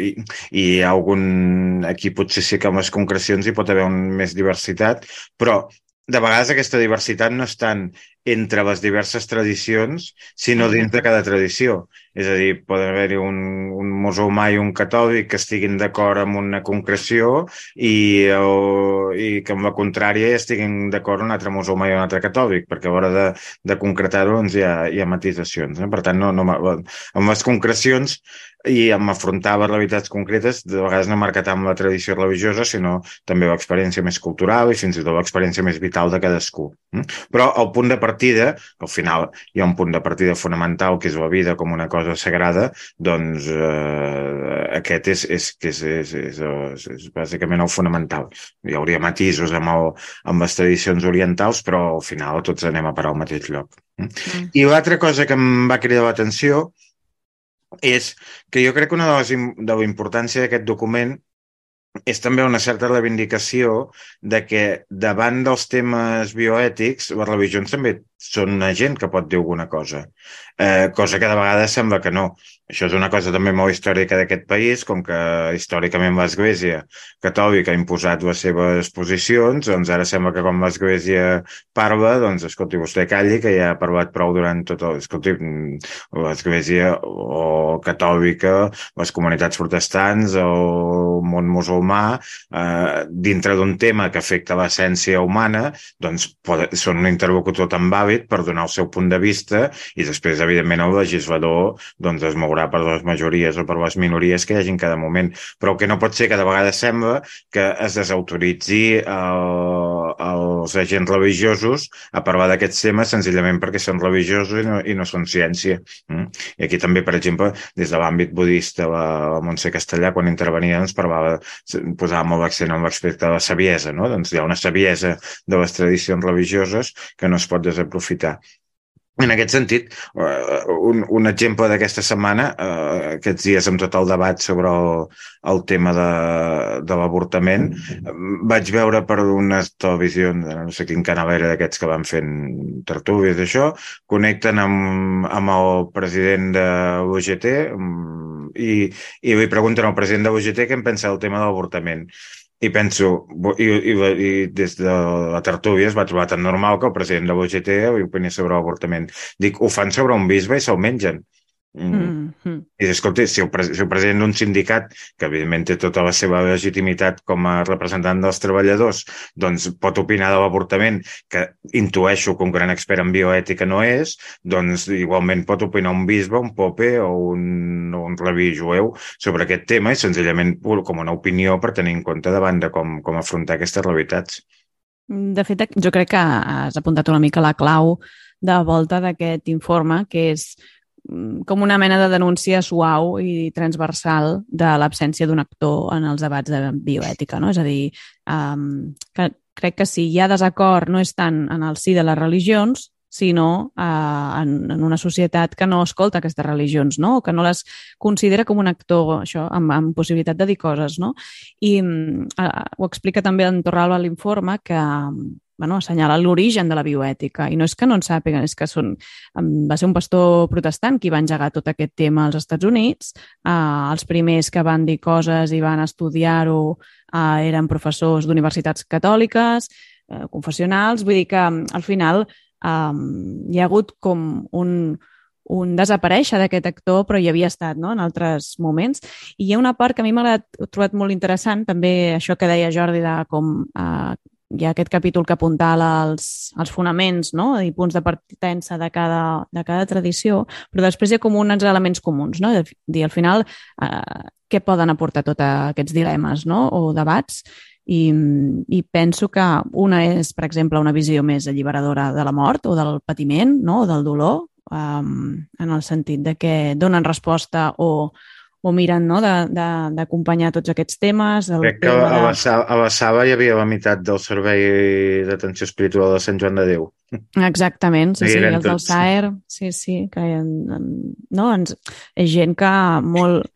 Speaker 4: i, i hi ha algun... Aquí potser sí que amb les concrecions hi pot haver un, més diversitat, però de vegades aquesta diversitat no és tant entre les diverses tradicions, sinó dins de cada tradició. És a dir, pot haver-hi un, un musulmà i un catòlic que estiguin d'acord amb una concreció i, o, i que amb la contrària estiguin d'acord un altre musulmà i un altre catòlic, perquè a l'hora de, de concretar-ho doncs hi ha, hi ha matisacions. No? Per tant, no, no, amb les concrecions i amb afrontar les realitats concretes, de vegades no marca tant la tradició religiosa, sinó també l'experiència més cultural i fins i tot l'experiència més vital de cadascú. Mm? Però el punt de partida, que al final hi ha un punt de partida fonamental, que és la vida com una cosa sagrada, doncs eh, aquest és, és, és, és, és, és, és bàsicament el fonamental. Hi hauria matisos amb, el, amb les tradicions orientals, però al final tots anem a parar al mateix lloc. Mm? Mm. I l'altra cosa que em va cridar l'atenció és que jo crec que una de les de la importància d'aquest document és també una certa reivindicació de que davant dels temes bioètics les religions també són una gent que pot dir alguna cosa, eh, cosa que de vegades sembla que no. Això és una cosa també molt històrica d'aquest país, com que històricament l'Església catòlica ha imposat les seves posicions, doncs ara sembla que com l'Església parla, doncs escolti, vostè calli, que ja ha parlat prou durant tot el... Escolti, l'Església o catòlica, les comunitats protestants o el món musulmà, eh, dintre d'un tema que afecta l'essència humana, doncs pot, són un interlocutor tan vàlid per donar el seu punt de vista i després, evidentment, el legislador doncs, es mourà per les majories o per les minories que hi hagi en cada moment. Però el que no pot ser que de vegades sembla que es desautoritzi el, els agents religiosos a parlar d'aquests temes senzillament perquè són religiosos i no, i no són ciència. Mm? I aquí també, per exemple, des de l'àmbit budista, la, la Montse Castellà, quan intervenia, ens parlava, posava molt l'accent en l'aspecte de la saviesa, no? Doncs hi ha una saviesa de les tradicions religioses que no es pot desaprofitar. En aquest sentit, eh, un, un exemple d'aquesta setmana, eh, aquests dies amb tot el debat sobre el, el tema de, de l'avortament, vaig veure per unes televisions, no sé quin canal era d'aquests que van fent tertúlies d'això, connecten amb, amb el president de l'UGT i, i li pregunten al president de l'UGT què en pensa del tema de l'avortament i penso, i, i, i des de la tertúlia es va trobar tan normal que el president de l'OGT opinés sobre l'avortament. Dic, ho fan sobre un bisbe i se'l mengen. Mm. -hmm. I escolta, si el, si el president d'un sindicat, que evidentment té tota la seva legitimitat com a representant dels treballadors, doncs pot opinar de l'avortament, que intueixo que un gran expert en bioètica no és, doncs igualment pot opinar un bisbe, un pope o un, un rabí jueu sobre aquest tema i senzillament com una opinió per tenir en compte davant de com, com afrontar aquestes realitats.
Speaker 2: De fet, jo crec que has apuntat una mica la clau de volta d'aquest informe, que és com una mena de denúncia suau i transversal de l'absència d'un actor en els debats de bioètica. No? És a dir, um, que crec que si hi ha desacord no és tant en el si de les religions, sinó uh, en, en una societat que no escolta aquestes religions, no? o que no les considera com un actor això, amb, amb possibilitat de dir coses. No? I uh, ho explica també en Torralba l'informe que, bueno, assenyala l'origen de la bioètica. I no és que no en sàpiguen, és que són, va ser un pastor protestant qui va engegar tot aquest tema als Estats Units. Uh, els primers que van dir coses i van estudiar-ho uh, eren professors d'universitats catòliques, uh, confessionals. Vull dir que al final um, hi ha hagut com un, un desaparèixer d'aquest actor, però hi havia estat no? en altres moments. I hi ha una part que a mi m'ha trobat molt interessant, també això que deia Jordi de com eh, hi ha aquest capítol que apuntala els, els fonaments no? i punts de partença de cada, de cada tradició, però després hi ha com uns elements comuns, no? dir al final eh, què poden aportar tots aquests dilemes no? o debats i, i penso que una és, per exemple, una visió més alliberadora de la mort o del patiment no? o del dolor, um, en el sentit de que donen resposta o o miren no, d'acompanyar tots aquests temes.
Speaker 4: El Crec que a, de... la, a la Saba hi havia la meitat del servei d'atenció espiritual de Sant Joan de Déu.
Speaker 2: Exactament, sí, sí, els del SAER, sí, sí, que no, ens, és gent que molt,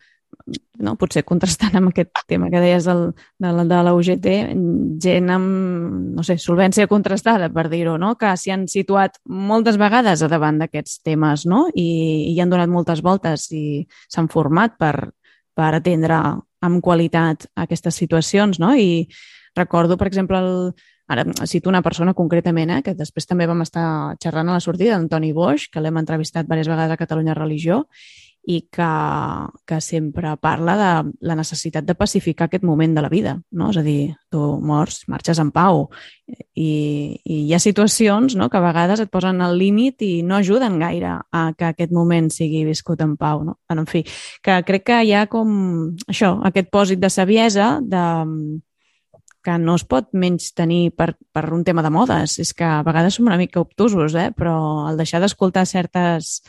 Speaker 2: no? potser contrastant amb aquest tema que deies del, de, de la UGT, gent amb, no sé, solvència contrastada, per dir-ho, no? que s'hi han situat moltes vegades a davant d'aquests temes no? I, i han donat moltes voltes i s'han format per, per atendre amb qualitat aquestes situacions. No? I recordo, per exemple, el, ara cito una persona concretament, eh, que després també vam estar xerrant a la sortida, Antoni Boix, que l'hem entrevistat diverses vegades a Catalunya Religió, i que, que sempre parla de la necessitat de pacificar aquest moment de la vida, no? És a dir, tu mors, marxes en pau i, i hi ha situacions no? que a vegades et posen al límit i no ajuden gaire a que aquest moment sigui viscut en pau, no? En fi, que crec que hi ha com això, aquest pòsit de saviesa de, que no es pot menys tenir per, per un tema de modes. És que a vegades som una mica obtusos, eh? però el deixar d'escoltar certes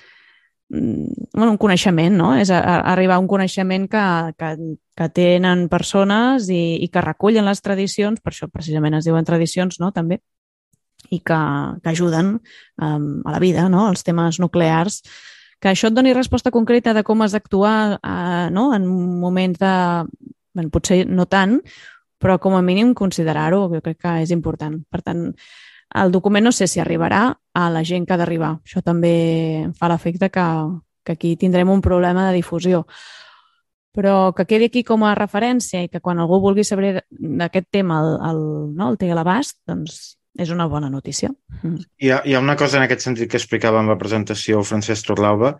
Speaker 2: bueno, un coneixement, no? És a, a arribar a un coneixement que, que, que tenen persones i, i que recullen les tradicions, per això precisament es diuen tradicions, no?, també, i que, que ajuden um, a la vida, no?, els temes nuclears, que això et doni resposta concreta de com has d'actuar uh, no? en moments de... Bueno, potser no tant, però com a mínim considerar-ho, jo crec que és important. Per tant, el document no sé si arribarà a la gent que ha d'arribar. Això també fa l'efecte que, que aquí tindrem un problema de difusió. Però que quedi aquí com a referència i que quan algú vulgui saber d'aquest tema el, el, no, el té a l'abast, doncs és una bona notícia.
Speaker 4: Mm. Hi ha, hi ha una cosa en aquest sentit que explicava en la presentació Francesc Torlauba,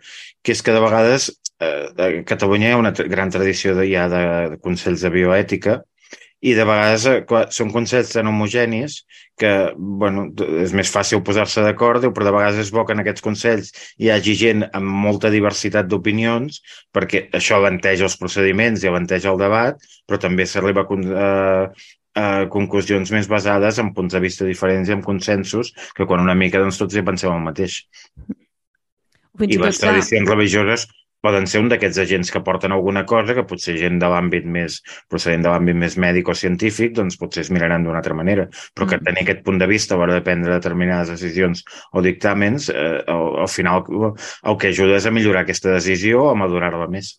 Speaker 4: que és que de vegades eh, a Catalunya hi ha una gran tradició de, ja de, de consells de bioètica i de vegades eh, són consells tan homogenis que bueno, és més fàcil posar-se d'acord, però de vegades és bo que en aquests consells hi hagi gent amb molta diversitat d'opinions, perquè això avanteja els procediments i avanteja el debat, però també s'arriba a, a conclusions més basades en punts de vista diferents i en consensos que quan una mica doncs, tots hi pensem el mateix. Fins I les tradicions religioses poden ser un d'aquests agents que porten alguna cosa que potser gent de l'àmbit més procedent de l'àmbit més mèdic o científic doncs potser es miraran d'una altra manera però que mm. tenir aquest punt de vista a l'hora de prendre determinades decisions o dictàmens eh, al, al final el que ajuda és a millorar aquesta decisió o a madurar-la més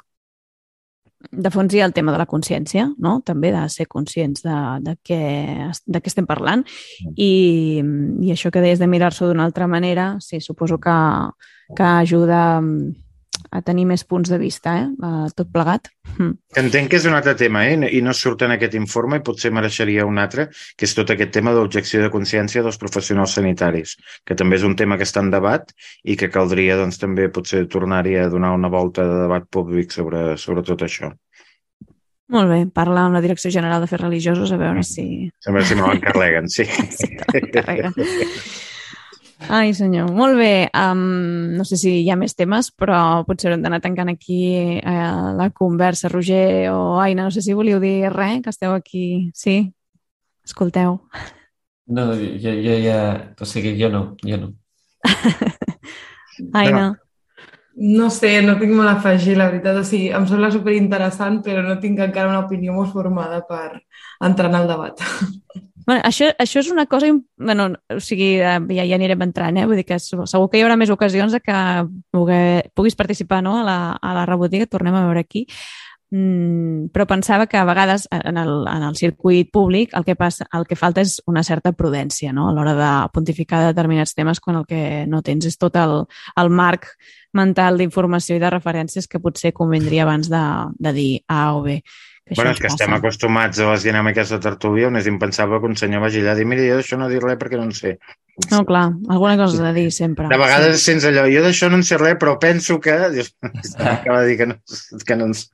Speaker 2: de fons hi ha el tema de la consciència, no? també de ser conscients de, de, què, de què estem parlant mm. i, i això que deies de mirar-s'ho d'una altra manera, sí, suposo que, que ajuda a tenir més punts de vista, eh? Uh, tot plegat.
Speaker 4: Mm. Entenc que és un altre tema, eh? I no surt en aquest informe i potser mereixeria un altre, que és tot aquest tema d'objecció de consciència dels professionals sanitaris, que també és un tema que està en debat i que caldria doncs, també potser tornar-hi a donar una volta de debat públic sobre, sobre tot això.
Speaker 2: Molt bé, parla amb la Direcció General de Fers Religiosos a veure si...
Speaker 4: A veure si me l'encarreguen, sí. [LAUGHS] sí [LAUGHS]
Speaker 2: Ai, senyor. Molt bé. Um, no sé si hi ha més temes, però potser haurem d'anar tancant aquí uh, la conversa. Roger o Aina, no sé si volíeu dir res, que esteu aquí. Sí? Escolteu.
Speaker 3: No, jo, jo ja... O sigui, jo no, jo no. [LAUGHS]
Speaker 2: Aina.
Speaker 5: No sé, no tinc molt a afegir, la veritat. O sigui, em sembla superinteressant, però no tinc encara una opinió molt formada per entrar en el debat. [LAUGHS]
Speaker 2: Bueno, això, això és una cosa... Bueno, o sigui, eh, ja, ja anirem entrant, eh? Vull dir que segur que hi haurà més ocasions que puguis participar no? a, la, a la rebotiga, tornem a veure aquí. Mm, però pensava que a vegades en el, en el circuit públic el que, passa, el que falta és una certa prudència no? a l'hora de pontificar determinats temes quan el que no tens és tot el, el marc mental d'informació i de referències que potser convindria abans de, de dir A o B.
Speaker 4: Que bueno, és que passa. estem acostumats a les dinàmiques de tertúlia on és impensable que un senyor vagi allà a dir mira, jo d'això no dir res perquè no en sé.
Speaker 2: No, clar, alguna cosa a dir sempre.
Speaker 4: De vegades sí. sents allò, jo d'això no en sé res, però penso que... [LAUGHS] Dius, acaba de dir que no, que no en sé.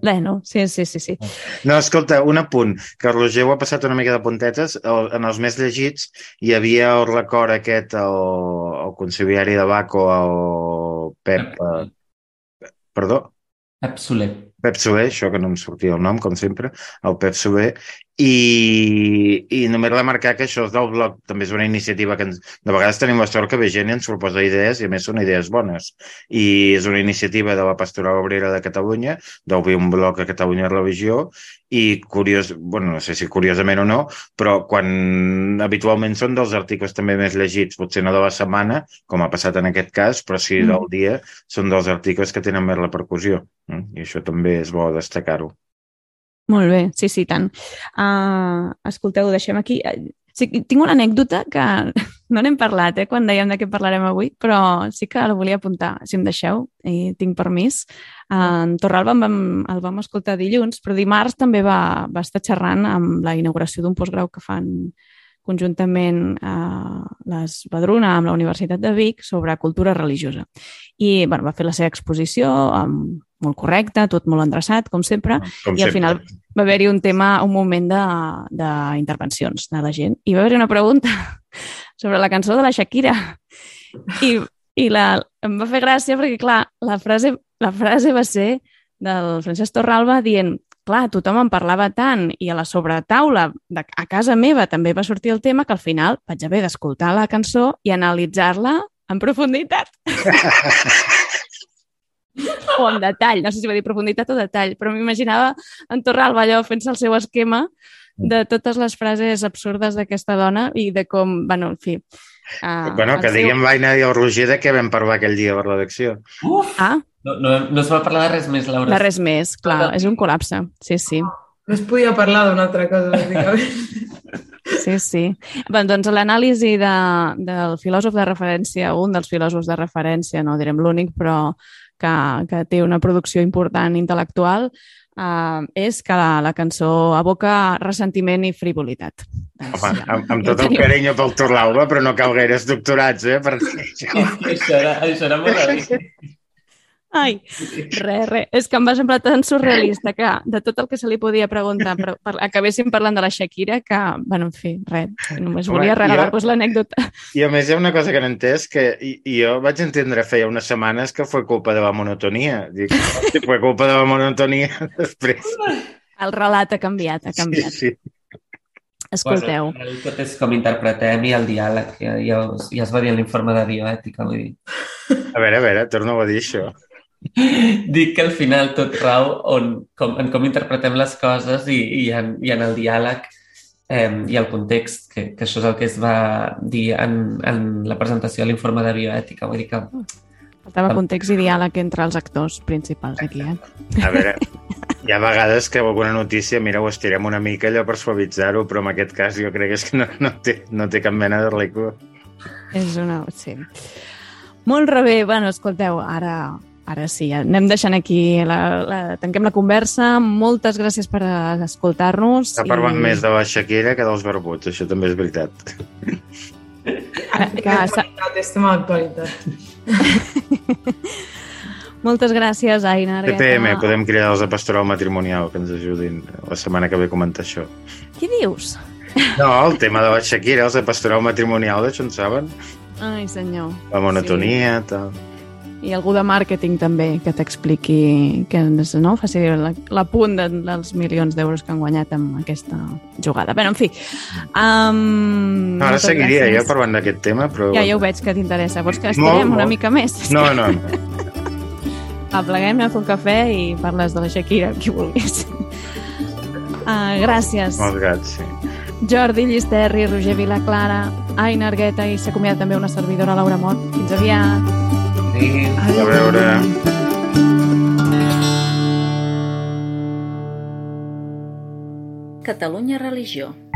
Speaker 2: Bueno, sí, sí, sí, sí.
Speaker 4: No, escolta, un apunt, que Roger ho ha passat una mica de puntetes. En els més llegits hi havia el record aquest, el, el conciliari de Baco, el Pep... Eh, perdó?
Speaker 3: Pep Soler.
Speaker 4: Pep Soler, això que no em sortia el nom, com sempre, el Pep Soler, i, i només remarcar que això del blog, també és una iniciativa que ens, de vegades tenim la sort que ve gent i ens proposa idees i a més són idees bones. I és una iniciativa de la Pastoral Obrera de Catalunya, d'obrir un blog a Catalunya Religió i curiós, bueno, no sé si curiosament o no, però quan habitualment són dels articles també més llegits, potser no de la setmana, com ha passat en aquest cas, però sí mm. del dia, són dels articles que tenen més repercussió. Mm? I això també és bo destacar-ho.
Speaker 2: Molt bé, sí, sí, tant. Uh, escolteu, ho deixem aquí. Sí, tinc una anècdota que [LAUGHS] no n'hem parlat, eh, quan dèiem de què parlarem avui, però sí que la volia apuntar, si em deixeu, i tinc permís. Uh, en Torralba el vam, el vam escoltar dilluns, però dimarts també va, va estar xerrant amb la inauguració d'un postgrau que fan conjuntament a les Badruna amb la Universitat de Vic sobre cultura religiosa. I bueno, va fer la seva exposició amb, molt correcta, tot molt endreçat, com sempre, com i al sempre. final va haver-hi un tema, un moment d'intervencions de, de la gent. I va haver-hi una pregunta [LAUGHS] sobre la cançó de la Shakira. [LAUGHS] I, i la, em va fer gràcia perquè, clar, la frase, la frase va ser del Francesc Torralba dient clar, tothom en parlava tant i a la sobretaula de, a casa meva també va sortir el tema que al final vaig haver d'escoltar la cançó i analitzar-la en profunditat. [LAUGHS] o en detall, no sé si va dir profunditat o detall, però m'imaginava en Torralba allò fent-se el seu esquema de totes les frases absurdes d'aquesta dona i de com, bueno, en fi...
Speaker 4: Uh, bueno, que seu... diguem Vaina i el Roger de què vam parlar aquell dia la redacció.
Speaker 3: Uf! Ah? No, no, no es va parlar de res més, Laura.
Speaker 2: De res més, clar, és un col·lapse, sí, sí.
Speaker 5: No es podia parlar d'una altra cosa, bàsicament.
Speaker 2: Sí, sí. Bé, doncs l'anàlisi de, del filòsof de referència, un dels filòsofs de referència, no direm l'únic, però que, que té una producció important intel·lectual, uh, és que la, la cançó aboca ressentiment i frivolitat.
Speaker 4: Doncs, Home, amb, amb tot el carinyo pel Torlaura, però no cal gaires doctorats, eh? Per... [LAUGHS]
Speaker 3: això, era, això era molt [LAUGHS]
Speaker 2: Ai, res, res. És que em va semblar tan surrealista que de tot el que se li podia preguntar, però per, acabéssim parlant de la Shakira, que, bueno, en fi, res, només volia regalar-vos l'anècdota.
Speaker 4: I a més hi ha una cosa que no entès, que i, i jo vaig entendre feia unes setmanes que fue culpa de la monotonia. Dic, si fue culpa de la monotonia, [LAUGHS] després...
Speaker 2: El relat ha canviat, ha canviat. Sí, sí. Escolteu.
Speaker 3: Bueno, tot és com interpretem i el diàleg, ja, ja, ja es va dir en l'informe de bioètica, vull dir.
Speaker 4: A veure, a veure, torno a dir això. [LAUGHS]
Speaker 3: Dic que al final tot rau on, com, en com interpretem les coses i, i, en, i en el diàleg eh, i el context, que, que això és el que es va dir en, en la presentació de l'informe de bioètica. Vull dir que...
Speaker 2: Faltava context i diàleg entre els actors principals aquí, eh?
Speaker 4: A veure, hi ha vegades que alguna notícia, mira, ho estirem una mica allò per suavitzar-ho, però en aquest cas jo crec que, és que no, no, té, no té cap mena de recu.
Speaker 2: És una... sí. Molt rebé. Bueno, escolteu, ara Ara sí, anem deixant aquí, la, la, tanquem la conversa. Moltes gràcies per escoltar-nos.
Speaker 4: Està parlant i... més de la Shakira que dels barbuts, això també és veritat.
Speaker 5: Que actualitat, és tema d'actualitat.
Speaker 2: Moltes gràcies, Aina.
Speaker 4: TPM, podem cridar els de Pastoral Matrimonial que ens ajudin la setmana que ve a comentar això.
Speaker 2: Què dius?
Speaker 4: No, el tema de la Shakira, els de Pastoral Matrimonial, d'això en saben?
Speaker 2: Ai, senyor.
Speaker 4: La monotonia, sí. tal
Speaker 2: i algú de màrqueting també que t'expliqui que no, faci l'apunt de, dels milions d'euros que han guanyat amb aquesta jugada. Bé, en fi. Um,
Speaker 4: no, ara seguiria gràcies. jo parlant d'aquest tema, però...
Speaker 2: Ja, ja ho veig que t'interessa. Vols que estirem molt, una molt. mica més?
Speaker 4: No, no. [LAUGHS]
Speaker 2: Apleguem, anem a fer un cafè i parles de la Shakira, qui vulguis. Uh, gràcies.
Speaker 4: Molts gats, sí.
Speaker 2: Jordi Llisterri, Roger Vilaclara, Aina Argueta i s'acomiada també una servidora Laura Mont. Fins aviat.
Speaker 4: Adéu. a veure...
Speaker 1: Catalunya Religió